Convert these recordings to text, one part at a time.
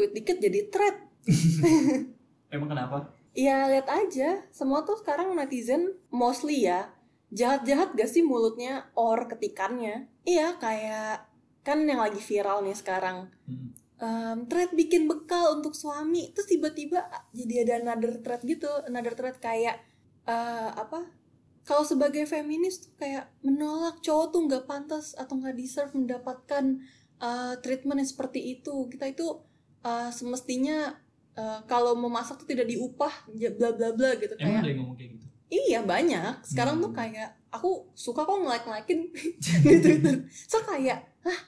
nge-tweet dikit jadi thread. Emang kenapa? Ya lihat aja, semua tuh sekarang netizen mostly ya jahat-jahat gak sih mulutnya or ketikannya? Iya kayak kan yang lagi viral nih sekarang. Hmm. Um, thread bikin bekal untuk suami, terus tiba-tiba jadi ada another thread gitu, another thread kayak uh, apa? Kalau sebagai feminis tuh kayak menolak cowok tuh nggak pantas atau nggak deserve mendapatkan uh, treatment yang seperti itu. Kita itu uh, semestinya uh, kalau memasak tuh tidak diupah, ya bla bla bla gitu Emang kayak. ngomong kayak gitu? Iya banyak. Sekarang tuh Hmm. kayak aku suka kok nge-like-likein di Twitter. So kayak, hah,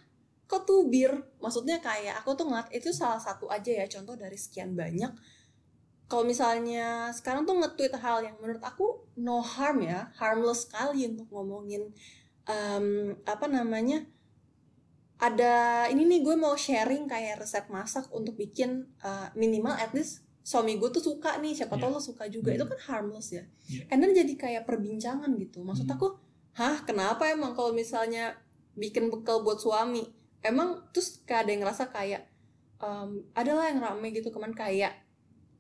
kok tuh bir? Maksudnya kayak aku tuh ngeliat itu salah satu aja ya contoh dari sekian banyak. Kalau misalnya sekarang tuh nge-tweet hal yang menurut aku no harm ya, harmless sekali untuk ngomongin em, apa namanya? Ada ini nih gue mau sharing kayak resep masak untuk bikin eh, minimal at least suami gue tuh suka nih, siapa tau Iya. lo suka juga. Hmm. Itu kan harmless ya. Iya. And then jadi kayak perbincangan gitu. Maksud Hmm. aku, hah kenapa emang kalau misalnya bikin bekal buat suami? Emang terus kayak ada yang ngerasa kayak, em, adalah yang rame gitu kemarin kayak,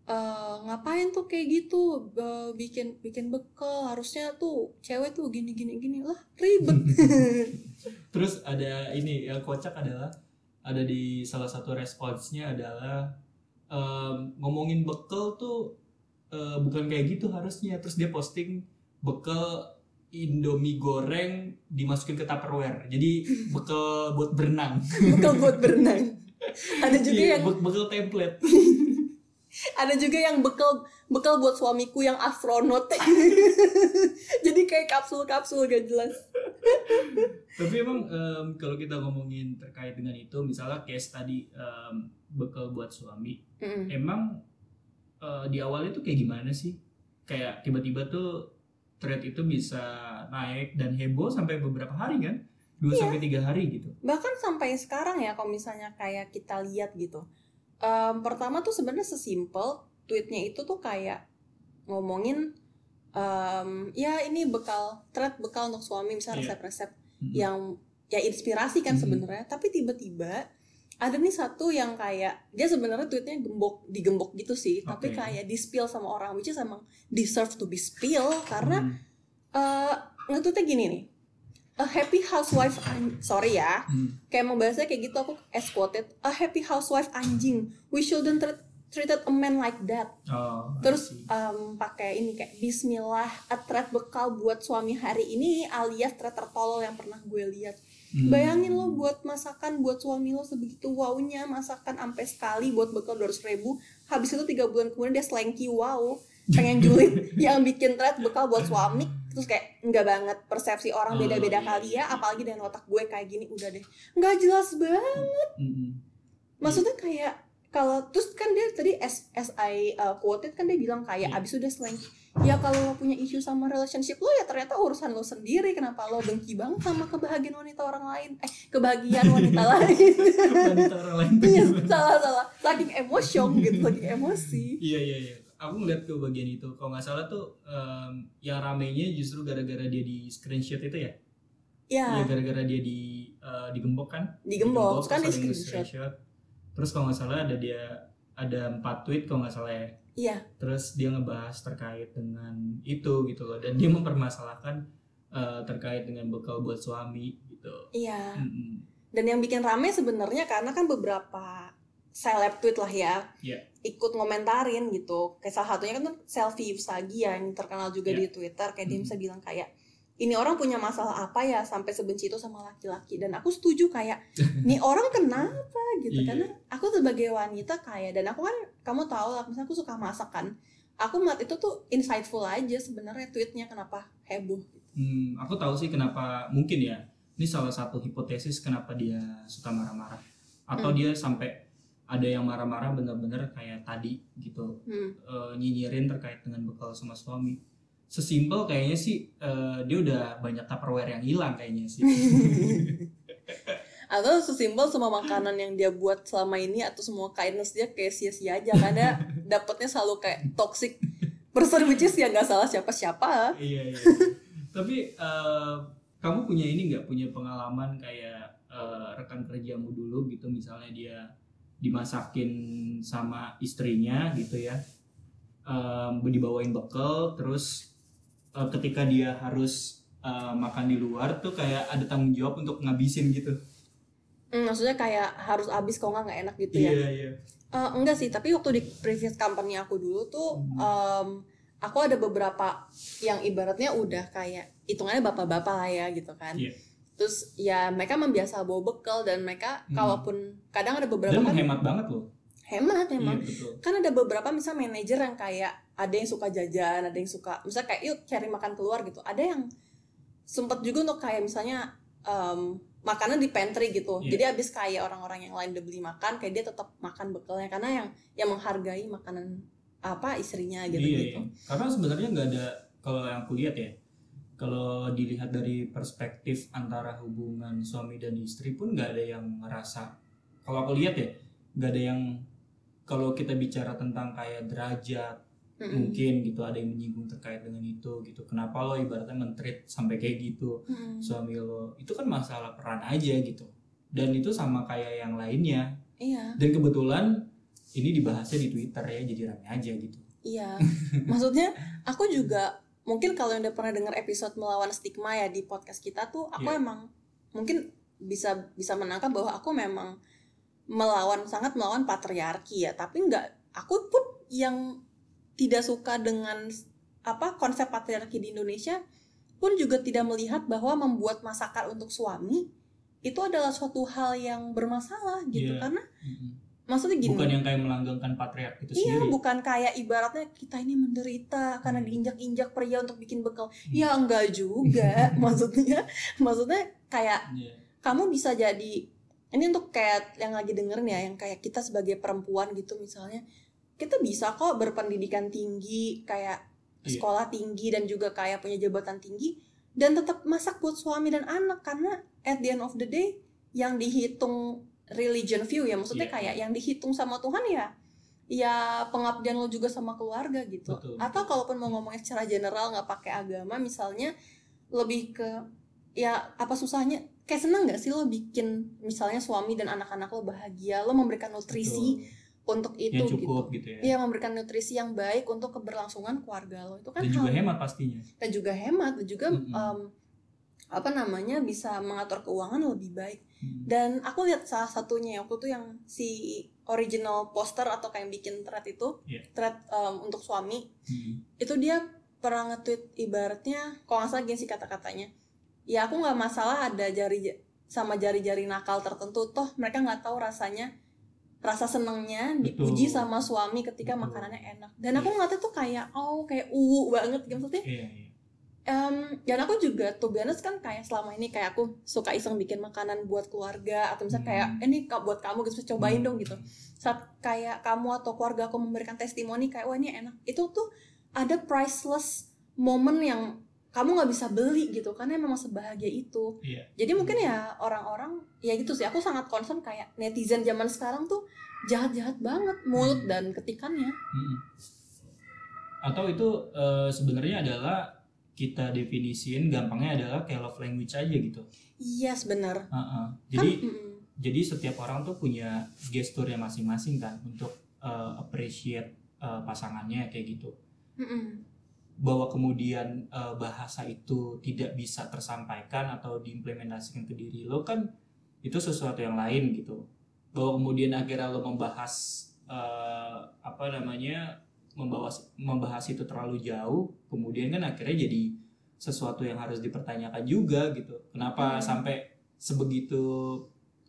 eh, ngapain tuh kayak gitu eh, bikin bikin bekal harusnya tuh cewek tuh gini gini gini lah ribet Terus ada ini yang kocak adalah ada di salah satu responsnya adalah em, ngomongin bekal tuh eh, bukan kayak gitu harusnya. Terus dia posting bekal Indomie goreng dimasukin ke Tupperware. Jadi bekal buat berenang. bekal buat berenang ada juga Iya, yang be- bekal template. Ada juga yang bekal bekal buat suamiku yang astronot jadi kayak kapsul-kapsul gak jelas Tapi emang em, kalau kita ngomongin terkait dengan itu, misalnya case tadi em, bekal buat suami, Mm. emang eh, di awalnya tuh kayak gimana sih? Kayak tiba-tiba tuh thread itu bisa naik dan heboh sampai beberapa hari kan? 2 Iya. sampai tiga hari gitu. bahkan sampai sekarang ya kalau misalnya kayak kita lihat gitu Em, pertama tuh sebenarnya sesimpel tweetnya itu tuh kayak ngomongin em, ya ini bekal thread bekal untuk suami misalnya Iya. resep-resep yang ya inspirasi kan Mhm. sebenarnya tapi tiba-tiba ada nih satu yang kayak dia sebenarnya tweetnya gembok digembok gitu sih tapi Oke. kayak di spill sama orang which is emang deserve to be spill karena Hmm. eh nge-tweetnya gini nih a happy housewife an- sorry ya. Hmm. kayak emang bahasanya kayak gitu aku as quoted a happy housewife anjing. We shouldn't treat treated a man like that. Oh, terus em, pakai ini kayak Bismillah a thread bekal buat suami hari ini alias thread tertolol yang pernah gue lihat. Hmm. bayangin lo buat masakan buat suami lo sebegitu wownya masakan sampai sekali buat bekal 200 ribu habis itu tiga bulan kemudian dia slanky wow pengen julid yang bikin thread bekal buat suami terus kayak enggak banget persepsi orang Oh, beda-beda iya, kali iya, ya iya. apalagi dengan otak gue kayak gini udah deh. Nggak jelas banget. Maksudnya kayak kalau terus kan dia tadi as, as I uh, quoted kan dia bilang kayak Iya. abis udah slanky ya kalau lo punya isu sama relationship lo ya ternyata urusan lo sendiri. Kenapa lo dengki banget sama kebahagiaan wanita orang lain? Eh kebahagiaan wanita lain. Wanita orang lain. Iya, salah salah. Saking emosi gitu saking emosi. Iya iya iya. Aku ngeliat ke bagian itu. Kalau nggak salah tuh em, yang ramenya justru gara-gara dia di screenshot itu ya. Iya ya gara-gara dia di eh, digembok kan? digembok kan di screenshot nge-screenshot. Terus kalau nggak salah ada dia ada empat tweet kalau nggak salah ya. iya Terus dia ngebahas terkait dengan itu gitu loh. Dan dia mempermasalahkan eh, terkait dengan bekal buat suami gitu. iya Mm-mm. dan yang bikin rame sebenarnya karena kan beberapa seleb tweet lah ya Iya. ikut ngomentarin gitu kayak salah satunya kan tuh selfie Usagi ya, yang terkenal juga Iya. di Twitter kayak dia Mhm. bisa bilang kayak ini orang punya masalah apa ya sampai sebenci itu sama laki-laki dan aku setuju kayak nih orang kenapa gitu Iya. karena aku sebagai wanita kayak dan aku kan kamu tahu lah misalnya aku suka masak kan aku melihat itu tuh insightful aja sebenarnya tweetnya kenapa heboh Hmm, aku tahu sih kenapa mungkin ya. Ini salah satu hipotesis kenapa dia suka marah-marah. Atau Hmm. dia sampai ada yang marah-marah bener-bener kayak tadi gitu hmm. eh, nyinyirin terkait dengan bekal sama suami. Sesimpel kayaknya sih eh, dia udah banyak tupperware yang hilang kayaknya sih. atau sesimpel semua makanan yang dia buat selama ini atau semua kindness dia kayak sia-sia aja karena dapetnya selalu kayak toxic person which is ya nggak salah siapa-siapa iya iya. Tapi eh, kamu punya ini nggak punya pengalaman kayak eh, rekan kerjamu dulu gitu misalnya dia dimasakin sama istrinya gitu ya. Em, dibawain bekal terus eh, ketika dia harus eh, makan di luar tuh kayak ada tanggung jawab untuk ngabisin gitu. Hmm, maksudnya kayak harus habis kok nggak nggak enak gitu ya? Iya iya. Eh, enggak sih tapi waktu di previous company aku dulu tuh Hmm. em, aku ada beberapa yang ibaratnya udah kayak hitungannya bapak-bapak lah ya gitu kan. Iya. Terus ya mereka membiasa bawa bekal dan mereka Hmm. kalaupun kadang ada beberapa dan kan menghemat banget loh. Hemat emang. iya betul. Kan ada beberapa misal manajer yang kayak ada yang suka jajan ada yang suka misalnya kayak yuk cari makan keluar gitu. Ada yang sempet juga untuk kayak misalnya em, makanan di pantry gitu. Iya. jadi abis kayak orang-orang yang lain udah beli makan kayak dia tetap makan bekalnya. Karena yang yang menghargai makanan apa istrinya gitu iya, gitu. iya. karena sebenarnya nggak ada kalau yang aku lihat ya kalau dilihat dari perspektif antara hubungan suami dan istri pun nggak ada yang ngerasa kalau aku lihat ya nggak ada yang kalau kita bicara tentang kayak derajat Mm-mm. mungkin gitu ada yang menyinggung terkait dengan itu gitu. Kenapa lo ibaratnya mentreat sampai kayak gitu? Mm-mm. suami lo itu kan masalah peran aja gitu. Dan itu sama kayak yang lainnya. Iya. Dan kebetulan ini dibahasnya di Twitter ya jadi rame aja gitu. Iya. Maksudnya aku juga mungkin kalau yang udah pernah dengar episode melawan stigma ya di podcast kita tuh aku Iya. emang mungkin bisa bisa menangkap bahwa aku memang melawan sangat melawan patriarki ya tapi nggak aku pun yang tidak suka dengan apa konsep patriarki di Indonesia pun juga tidak melihat bahwa membuat masakan untuk suami itu adalah suatu hal yang bermasalah gitu Iya. karena Mm-mm. Maksudnya gini bukan yang kayak melanggengkan patriark itu Iya, sendiri bukan kayak ibaratnya kita ini menderita karena Hmm. diinjak-injak pria untuk bikin bekal. Ya enggak juga. maksudnya maksudnya kayak Iya. kamu bisa jadi ini untuk kayak yang lagi dengerin ya, yang kayak kita sebagai perempuan gitu misalnya, kita bisa kok berpendidikan tinggi, kayak Iya. sekolah tinggi dan juga kayak punya jabatan tinggi dan tetap masak buat suami dan anak karena at the end of the day yang dihitung religion view ya. Maksudnya Iya. kayak yang dihitung sama Tuhan ya ya pengabdian lo juga sama keluarga gitu. Betul, atau kalaupun mau ngomongnya secara general nggak pakai agama misalnya lebih ke ya apa susahnya? Kayak seneng nggak sih lo bikin misalnya suami dan anak-anak lo bahagia lo memberikan nutrisi Betul. untuk itu yang cukup gitu. gitu, ya. Iya memberikan nutrisi yang baik untuk keberlangsungan keluarga lo. Itu kan dan juga hal- hemat pastinya. Dan juga hemat dan juga Mm-mm. em, apa namanya bisa mengatur keuangan lebih baik Hmm. dan aku lihat salah satunya waktu itu yang si original poster atau kayak yang bikin thread itu Iya. thread em, untuk suami Hmm. itu dia pernah nge-tweet ibaratnya kalau nggak salah gini sih kata-katanya ya aku nggak masalah ada jari sama jari-jari nakal tertentu toh mereka nggak tahu rasanya rasa senengnya dipuji Betul. sama suami ketika Betul. makanannya enak dan aku ngeliatnya tuh kayak oh kayak uwu banget gitu maksudnya iya iya Em, dan aku juga tuh biasa kan kayak selama ini kayak aku suka iseng bikin makanan buat keluarga atau misalnya kayak Hmm. "Eh, ini buat kamu gitu cobain Hmm. dong gitu saat kayak kamu atau keluarga aku memberikan testimoni kayak wah ini enak itu tuh ada priceless moment yang kamu nggak bisa beli gitu karena memang sebahagia itu Iya. jadi mungkin ya orang-orang ya gitu sih aku sangat concern kayak netizen zaman sekarang tuh jahat-jahat banget mulut Hmm. dan ketikannya Mm-mm. atau itu eh, sebenarnya adalah kita definisiin gampangnya adalah kayak love language aja gitu yes benar Heeh. kan jadi mm-mm. jadi setiap orang tuh punya gesturnya masing-masing kan untuk eh, appreciate eh, pasangannya kayak gitu Mm-mm. bahwa kemudian eh, bahasa itu tidak bisa tersampaikan atau diimplementasikan ke diri lo kan itu sesuatu yang lain gitu bahwa kemudian akhirnya lo membahas eh, apa namanya membahas membahas itu terlalu jauh kemudian kan akhirnya jadi sesuatu yang harus dipertanyakan juga gitu. Kenapa Hmm. sampai sebegitu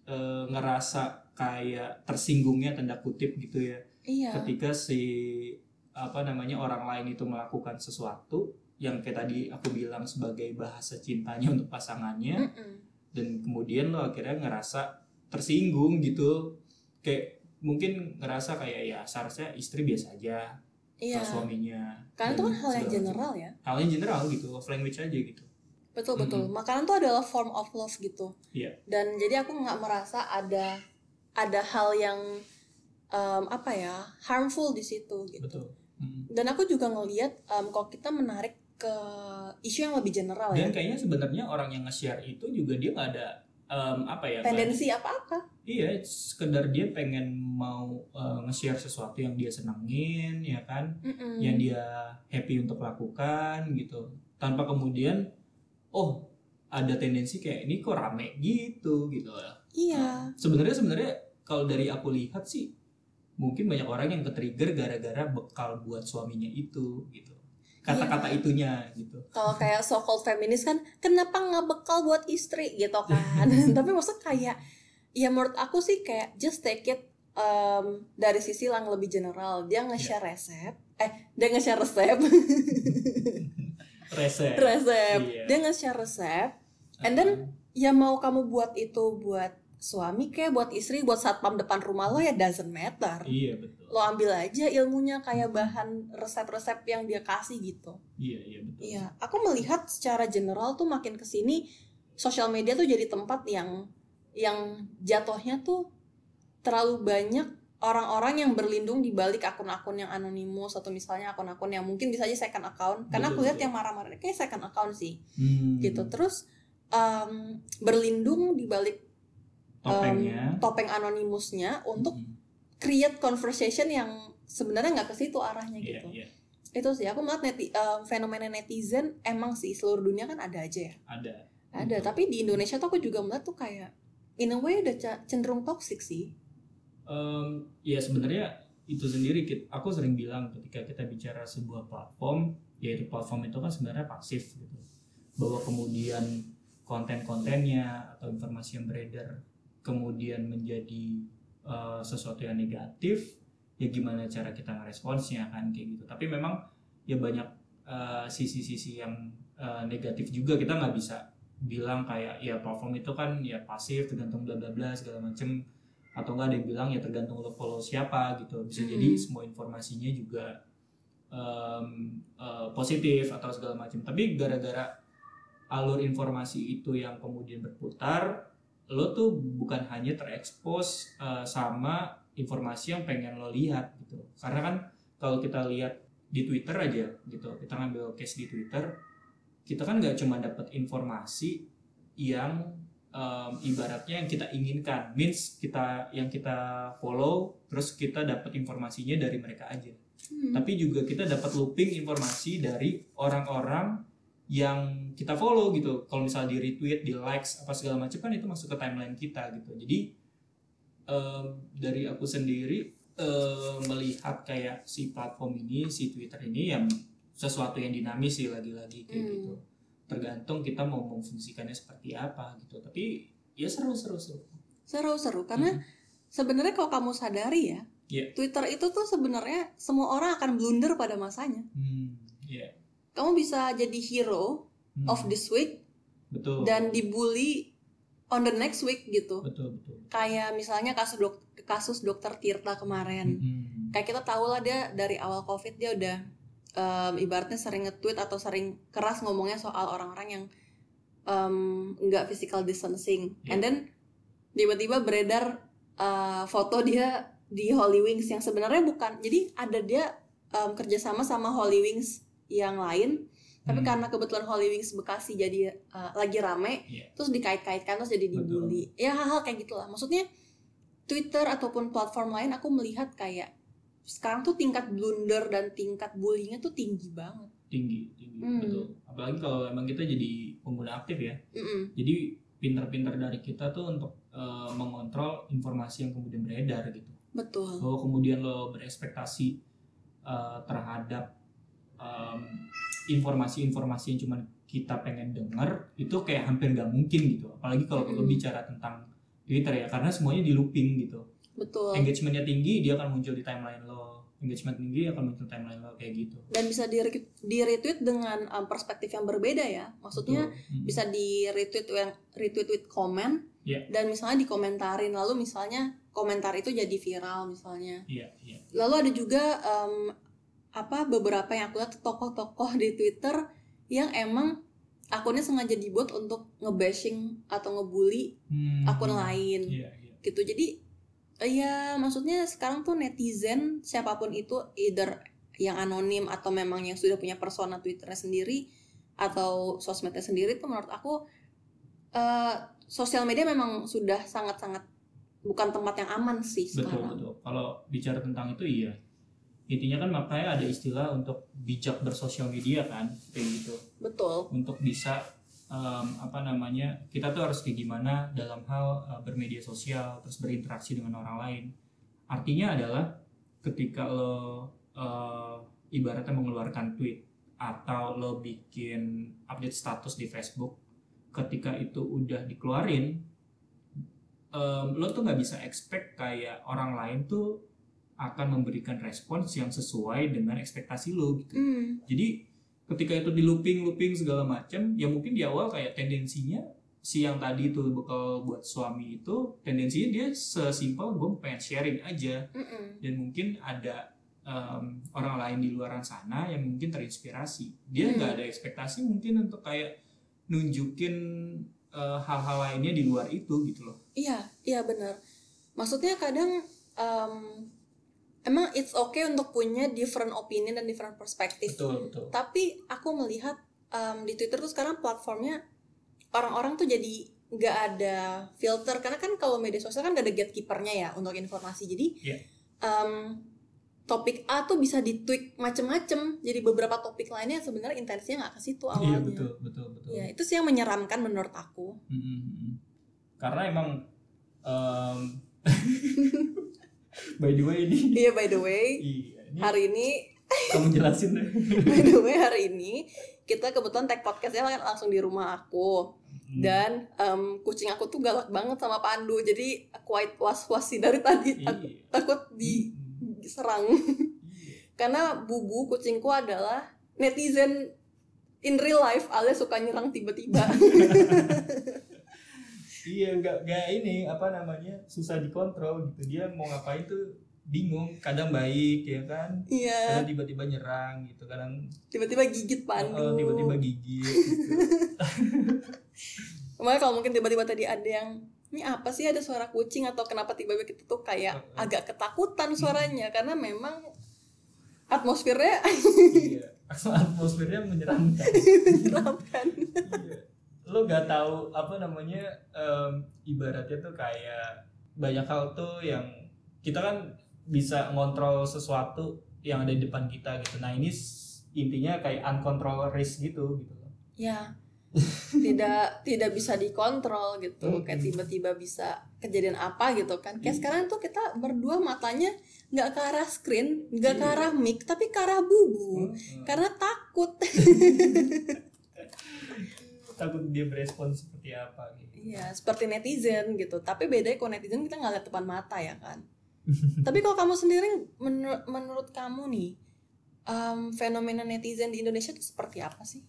eh, ngerasa kayak tersinggungnya tanda kutip gitu ya? Iya. Ketika si apa namanya orang lain itu melakukan sesuatu yang kayak tadi aku bilang sebagai bahasa cintanya untuk pasangannya Mm-mm. dan kemudian lo akhirnya ngerasa tersinggung gitu. Kayak mungkin ngerasa kayak ya seharusnya istri biasa aja iya ke suaminya Karena itu dan kan hal yang general ya. hal yang general gitu love language aja gitu Betul betul. Makanan tuh adalah form of love gitu. Iya. Dan jadi aku nggak merasa ada ada hal yang em, apa ya harmful di situ gitu. betul Mm. Dan aku juga ngelihat em, kalau kita menarik ke isu yang lebih general ya. dan kayaknya sebenarnya orang yang nge-share itu juga dia nggak ada em, apa ya tendensi apa-apa. Iya, sekedar dia pengen mau uh, nge-share sesuatu yang dia senengin, ya kan, Mm-mm. yang dia happy untuk lakukan gitu, tanpa kemudian, oh ada tendensi kayak ini kok rame gitu gitu. iya. Sebenarnya sebenarnya kalau dari aku lihat sih, mungkin banyak orang yang ke-trigger gara-gara bekal buat suaminya itu gitu, kata-kata itunya gitu. kalau kayak so called feminis kan kenapa nggak bekal buat istri gitu kan tapi maksud kayak ya menurut aku sih kayak just take it um, dari sisi yang lebih general dia nge-share resep eh dia nge-share resep Resep. resep Iya. dia nge-share resep and then ya mau kamu buat itu buat suami kayak buat istri buat satpam depan rumah lo ya doesn't matter Iya betul. lo ambil aja ilmunya kayak bahan resep-resep yang dia kasih gitu Iya iya betul. Iya, aku melihat secara general tuh makin ke sini sosial media tuh jadi tempat yang yang jatuhnya tuh terlalu banyak orang-orang yang berlindung di balik akun-akun yang anonimus atau misalnya akun-akun yang mungkin bisa aja second account. Karena aku lihat betul. yang marah-marah kayak second account sih, Hmm. gitu. Terus em, berlindung di balik topengnya. topeng anonimusnya untuk Hmm. create conversation yang sebenarnya nggak ke situ arahnya Iya, gitu. iya. Itu sih aku melihat neti- em, fenomena netizen emang sih seluruh dunia kan ada aja ya. ada Ada, Betul. tapi di Indonesia tuh aku juga melihat tuh kayak in a way udah cenderung toxic sih. Em, ya sebenarnya itu sendiri aku sering bilang ketika kita bicara sebuah platform yaitu platform itu kan sebenarnya pasif gitu bahwa kemudian konten-kontennya atau informasi yang beredar kemudian menjadi eh, sesuatu yang negatif ya gimana cara kita ngeresponsnya kan kayak gitu. Tapi memang ya banyak eh, sisi-sisi yang eh, negatif juga kita nggak bisa bilang kayak ya platform itu kan ya pasif tergantung bla bla bla segala macem. Atau enggak ada yang bilang ya tergantung lo follow siapa gitu. Bisa Mhm. jadi semua informasinya juga em, eh, positif atau segala macam tapi gara-gara alur informasi itu yang kemudian berputar lo tuh bukan hanya terekspos eh, sama informasi yang pengen lo lihat gitu. Karena kan kalau kita lihat di Twitter aja gitu kita ngambil case di Twitter kita kan nggak cuma dapat informasi yang em, ibaratnya yang kita inginkan. Means kita yang kita follow terus kita dapat informasinya dari mereka aja. Hmm. tapi juga kita dapat looping informasi dari orang-orang yang kita follow gitu. Kalau misalnya di retweet di likes apa segala macam kan itu masuk ke timeline kita gitu. Jadi em, dari aku sendiri em, melihat kayak si platform ini si Twitter ini yang sesuatu yang dinamis sih lagi-lagi kayak Hmm. gitu. Tergantung kita mau memfungsikannya seperti apa gitu. Tapi ya seru seru seru Seru-seru karena sebenarnya kalau kamu sadari ya, Iya. Twitter itu tuh sebenarnya semua orang akan blunder pada masanya. hmm ya Kamu bisa jadi hero Hmm, of this week betul dan dibully on the next week gitu. betul betul Kayak misalnya kasus dok kasus dokter Tirta kemarin. Hmm. kayak kita tahu lah dia dari awal covid dia udah em, ibaratnya sering nge-tweet atau sering keras ngomongnya soal orang-orang yang nggak physical distancing Iya. and then tiba-tiba beredar eh, foto dia di Holy Wings yang sebenarnya bukan jadi ada dia em, kerjasama sama Holy Wings yang lain tapi Hmm. karena kebetulan Holy Wings Bekasi jadi eh, lagi rame Iya. terus dikait-kaitkan terus jadi Betul. dibully ya hal-hal kayak gitulah maksudnya Twitter ataupun platform lain aku melihat kayak sekarang tuh tingkat blunder dan tingkat bullyingnya tuh tinggi banget tinggi tinggi Hmm. betul apalagi kalau emang kita jadi pengguna aktif ya Mm-mm. jadi pinter-pinter dari kita tuh untuk eh, mengontrol informasi yang kemudian beredar gitu betul bahwa kemudian lo berekspektasi eh, terhadap em, informasi-informasi yang cuma kita pengen denger itu kayak hampir nggak mungkin gitu apalagi kalau lo Mm-mm. bicara tentang Twitter ya karena semuanya di looping gitu betul engagementnya tinggi dia akan muncul di timeline lo engagement tinggi akan muncul timeline lo kayak gitu dan bisa di, di retweet dengan um, perspektif yang berbeda ya maksudnya Betul. Mm. bisa di retweet yang retweet with comment Iya. dan misalnya dikomentarin lalu misalnya komentar itu jadi viral misalnya iya iya lalu ada juga em, apa beberapa yang aku lihat tokoh-tokoh di Twitter yang emang akunnya sengaja dibuat untuk ngebashing atau ngebully Hmm. akun lain Iya, iya. gitu jadi ya maksudnya sekarang tuh netizen siapa pun itu either yang anonim atau memang yang sudah punya persona Twitternya sendiri atau sosmednya sendiri tuh menurut aku eh, sosial media memang sudah sangat-sangat bukan tempat yang aman sih betul sekarang. betul kalau bicara tentang itu iya intinya kan makanya ada istilah untuk bijak bersosial media kan kayak gitu Betul. untuk bisa em, apa namanya kita tuh harus kayak gimana dalam hal eh, bermedia sosial terus berinteraksi dengan orang lain artinya adalah ketika lo eh, ibaratnya mengeluarkan tweet atau lo bikin update status di Facebook ketika itu udah dikeluarin em, lo tuh nggak bisa expect kayak orang lain tuh akan memberikan respons yang sesuai dengan ekspektasi lo gitu Hmm, jadi ketika itu di looping looping segala macam ya mungkin di awal kayak tendensinya si yang tadi itu bekal buat suami itu tendensinya dia sesimpel gue pengen sharing aja mm-mm. dan mungkin ada em, orang lain di luar sana yang mungkin terinspirasi dia Hmm. nggak ada ekspektasi mungkin untuk kayak nunjukin eh, hal-hal lainnya di luar itu gitu loh Iya, iya benar. Maksudnya kadang em, emang it's okay untuk punya different opinion dan different perspektif. betul betul Tapi aku melihat em, di Twitter tuh sekarang platformnya orang-orang tuh jadi nggak ada filter karena kan kalau media sosial kan gak ada gatekeepernya ya untuk informasi. Jadi Iya. em, topik A tuh bisa ditweak macem-macem. Jadi beberapa topik lainnya sebenarnya intensinya nggak ke situ iya awalnya. betul betul betul Ya itu sih yang menyeramkan menurut aku. Mm-mm. Karena emang em, by the way ini Iya by the way, iya ini hari ini kamu jelasin deh. by the way hari ini kita kebetulan tag podcastnya lang- langsung di rumah aku Hmm. dan em, kucing aku tuh galak banget sama Pandu jadi quite was was sih dari tadi tak- Iya. takut Mm-mm. diserang Iya. karena bubu kucingku adalah netizen in real life alias suka nyerang tiba-tiba Iya nggak nggak ini apa namanya susah dikontrol gitu dia mau ngapain tuh bingung kadang baik ya kan iya kadang tiba-tiba nyerang gitu kadang tiba-tiba gigit oh, Pandu tiba-tiba gigit gitu. Makanya kalau mungkin tiba-tiba tadi ada yang ini apa sih ada suara kucing atau kenapa tiba-tiba kita tuh kayak Heeh. agak ketakutan suaranya karena memang atmosfernya iya atmosfernya menyeramkan menyeramkan. iya. Lo gak tahu apa namanya em, ibaratnya tuh kayak banyak hal tuh yang kita kan bisa ngontrol sesuatu yang ada di depan kita gitu nah ini intinya kayak uncontrol risk gitu gitu loh Ya. tidak tidak bisa dikontrol gitu Mm-mm. kayak tiba-tiba bisa kejadian apa gitu kan kayak Iya. sekarang tuh kita berdua matanya nggak ke arah screen nggak ke Iya. arah mic tapi ke arah bubu Hmm. karena takut takut dia berespon seperti apa gitu Iya, seperti netizen gitu. Tapi bedanya kalau netizen kita nggak lihat depan mata ya kan. Tapi kalau kamu sendiri, menurut menurut kamu nih, em, fenomena netizen di Indonesia itu seperti apa sih?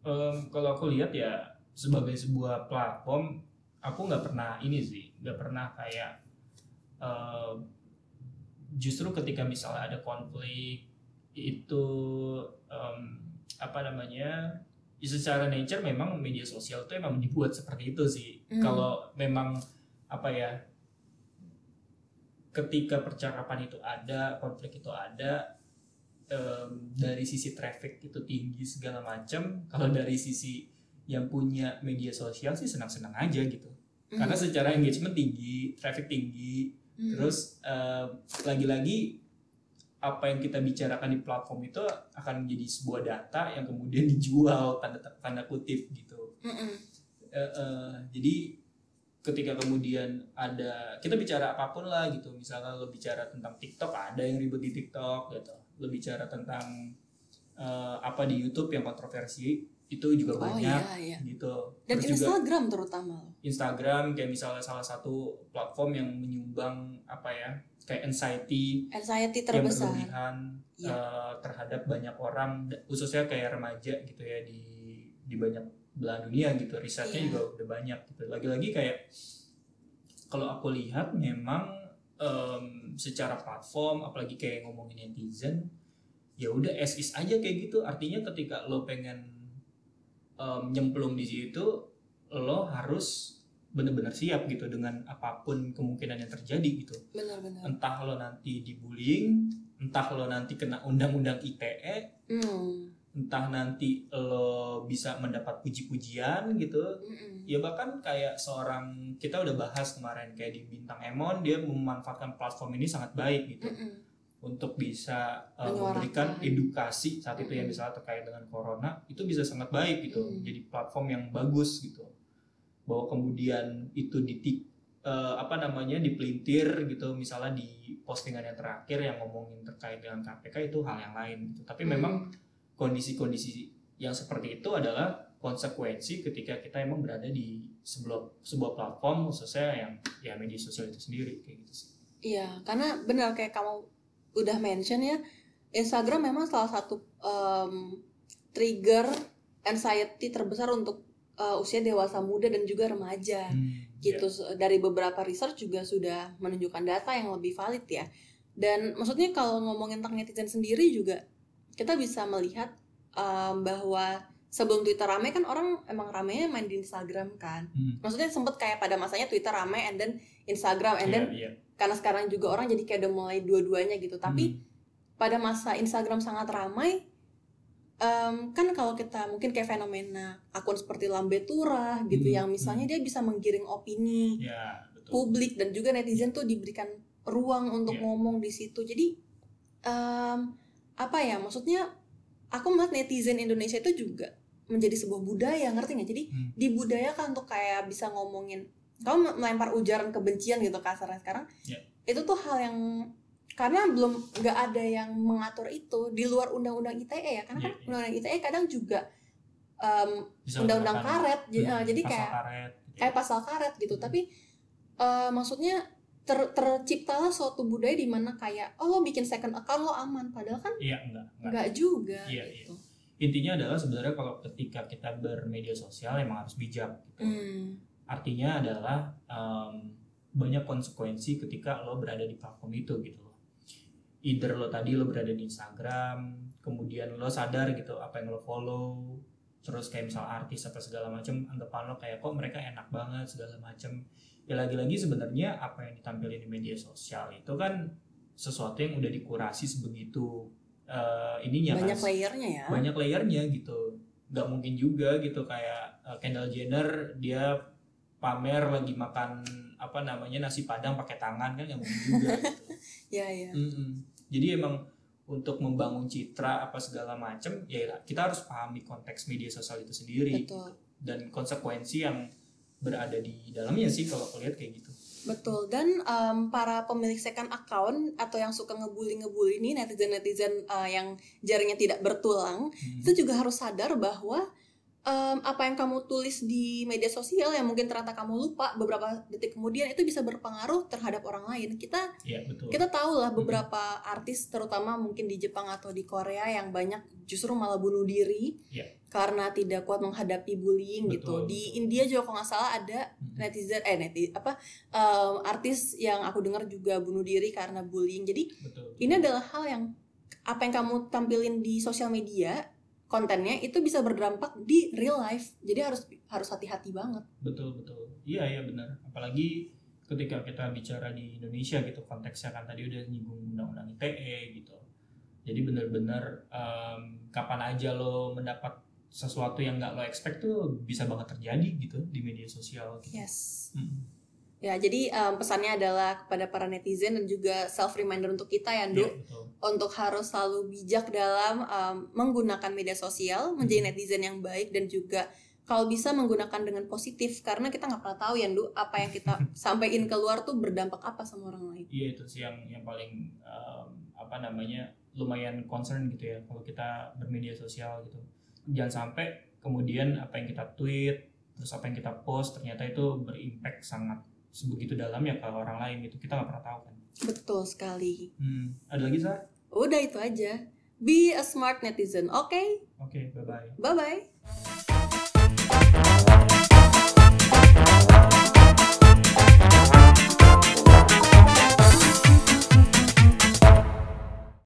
Em, kalau aku lihat ya sebagai sebuah platform aku nggak pernah ini sih nggak pernah kayak em, justru ketika misalnya ada konflik itu em, apa namanya ya secara nature memang media sosial itu emang dibuat seperti itu sih Hmm. kalau memang apa ya ketika percakapan itu ada konflik itu ada em, dari sisi traffic itu tinggi segala macam kalau dari sisi yang punya media sosial sih senang-senang aja gitu karena Hmm. secara engagement tinggi traffic tinggi Hmm. terus em, lagi-lagi apa yang kita bicarakan di platform itu akan menjadi sebuah data yang kemudian dijual tanda tanda kutip gitu Mm-mm. Eh, eh, jadi ketika kemudian ada kita bicara apa pun lah gitu misalnya lo bicara tentang TikTok ada yang ribut di TikTok gitu lo bicara tentang eh, apa di YouTube yang kontroversi itu juga Oh banyak iya iya. gitu Dan terus juga Instagram terutama. Instagram kayak misalnya salah satu platform yang menyumbang apa ya kayak anxiety Anxiety yang terbesar. berlebihan Iya. eh, terhadap banyak orang khususnya kayak remaja gitu ya di di banyak belahan dunia gitu risetnya Iya. juga udah banyak gitu lagi-lagi kayak kalau aku lihat memang em, secara platform apalagi kayak ngomongin netizen ya udah as is aja kayak gitu artinya ketika lo pengen em, nyemplung di situ lo harus bener-bener siap gitu dengan apa pun kemungkinan yang terjadi gitu Benar-benar. entah lo nanti dibullying, entah lo nanti kena undang-undang ITE, Hmm. entah nanti lo bisa mendapat puji-pujian gitu Mm-mm. ya bahkan kayak seorang kita udah bahas kemarin kayak di bintang Emon dia memanfaatkan platform ini sangat baik gitu Mm-mm. untuk bisa uh, memberikan edukasi saat itu yang Mm-mm. misalnya terkait dengan corona itu bisa sangat baik gitu Mm. jadi platform yang bagus gitu bahwa kemudian itu di apa namanya dipelintir gitu misalnya di postingan yang terakhir yang ngomongin terkait dengan KPK itu hal yang lain gitu tapi Hmm. memang kondisi-kondisi yang seperti itu adalah konsekuensi ketika kita emang berada di sebuah sebuah platform khususnya yang ya media sosial itu sendiri kayak gitu sih Iya, karena benar kayak kamu udah mention ya, Instagram memang salah satu em, trigger anxiety terbesar untuk uh, usia dewasa muda dan juga remaja. gitu dari beberapa research juga sudah menunjukkan data yang lebih valid ya dan maksudnya kalau ngomongin tentang netizen sendiri juga kita bisa melihat um, bahwa sebelum Twitter rame kan orang emang ramenya main di Instagram kan Hmm. maksudnya sempet kayak pada masanya Twitter rame and then Instagram and then Iya, iya. karena sekarang juga orang jadi kayak udah mulai dua-duanya gitu tapi Hmm. pada masa Instagram sangat ramai em, kan kalau kita mungkin kayak fenomena akun seperti Lambe Turah gitu Hmm, yang misalnya dia bisa menggiring opini ya betul publik dan juga netizen tuh diberikan ruang untuk Iya. ngomong di situ jadi em, apa ya maksudnya aku melihat netizen Indonesia itu juga menjadi sebuah budaya ngerti nggak jadi Hmm. dibudayakan untuk kayak bisa ngomongin kamu melempar ujaran kebencian gitu kasarnya sekarang Iya. itu tuh hal yang karena belum nggak ada yang mengatur itu di luar undang-undang ITE ya. Karena kan Iya, iya. undang-undang ITE kadang juga Bisa undang-undang karet. Hmm, eh, jadi pasal kayak karet, gitu. kayak pasal karet gitu. Tapi eh, maksudnya ter, terciptalah suatu budaya di mana kayak oh lo bikin second account lo aman. Padahal kan iya enggak enggak nggak juga Iya, gitu. intinya adalah sebenarnya kalau ketika kita bermedia sosial emang harus bijak gitu. Hmm, artinya adalah em, banyak konsekuensi ketika lo berada di platform itu gitu either lo tadi lo berada di Instagram kemudian lo sadar gitu apa yang lo follow terus kayak misal artis apa segala macam anggapan lo kayak kok mereka enak banget segala macam ya lagi-lagi sebenarnya apa yang ditampilin di media sosial itu kan sesuatu yang udah dikurasi sebegitu eh, ininya kan, banyak layernya ya. Banyak layernya gitu. Nggak mungkin juga gitu kayak uh, Kendall Jenner dia pamer lagi makan apa namanya nasi padang pakai tangan kan nggak mungkin juga gitu ya ya Mm-mm. jadi emang untuk membangun citra apa segala macam ya kita harus pahami konteks media sosial itu sendiri betul. dan konsekuensi yang berada di dalamnya sih kalau aku lihat kayak gitu. Betul. Dan em, para pemilik second account atau yang suka ngebully-ngebully nih netizen-netizen eh, yang jarinya tidak bertulang Hmm. itu juga harus sadar bahwa em, apa yang kamu tulis di media sosial yang mungkin ternyata kamu lupa beberapa detik kemudian itu bisa berpengaruh terhadap orang lain. Kita Iya betul kita tahu lah beberapa artis terutama mungkin di Jepang atau di Korea yang banyak justru malah bunuh diri Iya. karena tidak kuat menghadapi bullying gitu. Betul, Di betul. India juga kalau nggak salah ada Mm-mm. netizen eh netizen apa em, artis yang aku dengar juga bunuh diri karena bullying. Jadi betul ini adalah hal yang apa yang kamu tampilin di sosial media kontennya itu bisa berdampak di real life. Jadi harus harus hati-hati banget. betul betul iya iya benar apalagi ketika kita bicara di Indonesia gitu konteksnya kan tadi udah nyinggung undang-undang ITE gitu jadi benar-benar em, kapan aja lo mendapat sesuatu yang nggak lo expect tuh bisa banget terjadi gitu di media sosial gitu. Yes. Mm. Ya, jadi em, pesannya adalah kepada para netizen dan juga self reminder untuk kita ya, Nduk, Iya, betul untuk harus selalu bijak dalam em, menggunakan media sosial, menjadi Hmm. netizen yang baik dan juga kalau bisa menggunakan dengan positif karena kita nggak pernah tahu ya, Nduk, apa yang kita sampaikan keluar tuh berdampak apa sama orang lain. iya itu sih yang yang paling em, apa namanya lumayan concern gitu ya kalau kita bermedia sosial gitu jangan sampai kemudian apa yang kita tweet terus apa yang kita post ternyata itu berimpact sangat sebegitu dalamnya ke orang lain itu kita nggak pernah tahu kan betul sekali hmm. ada lagi Sarah? udah itu aja be a smart netizen oke okay? oke okay, bye bye bye bye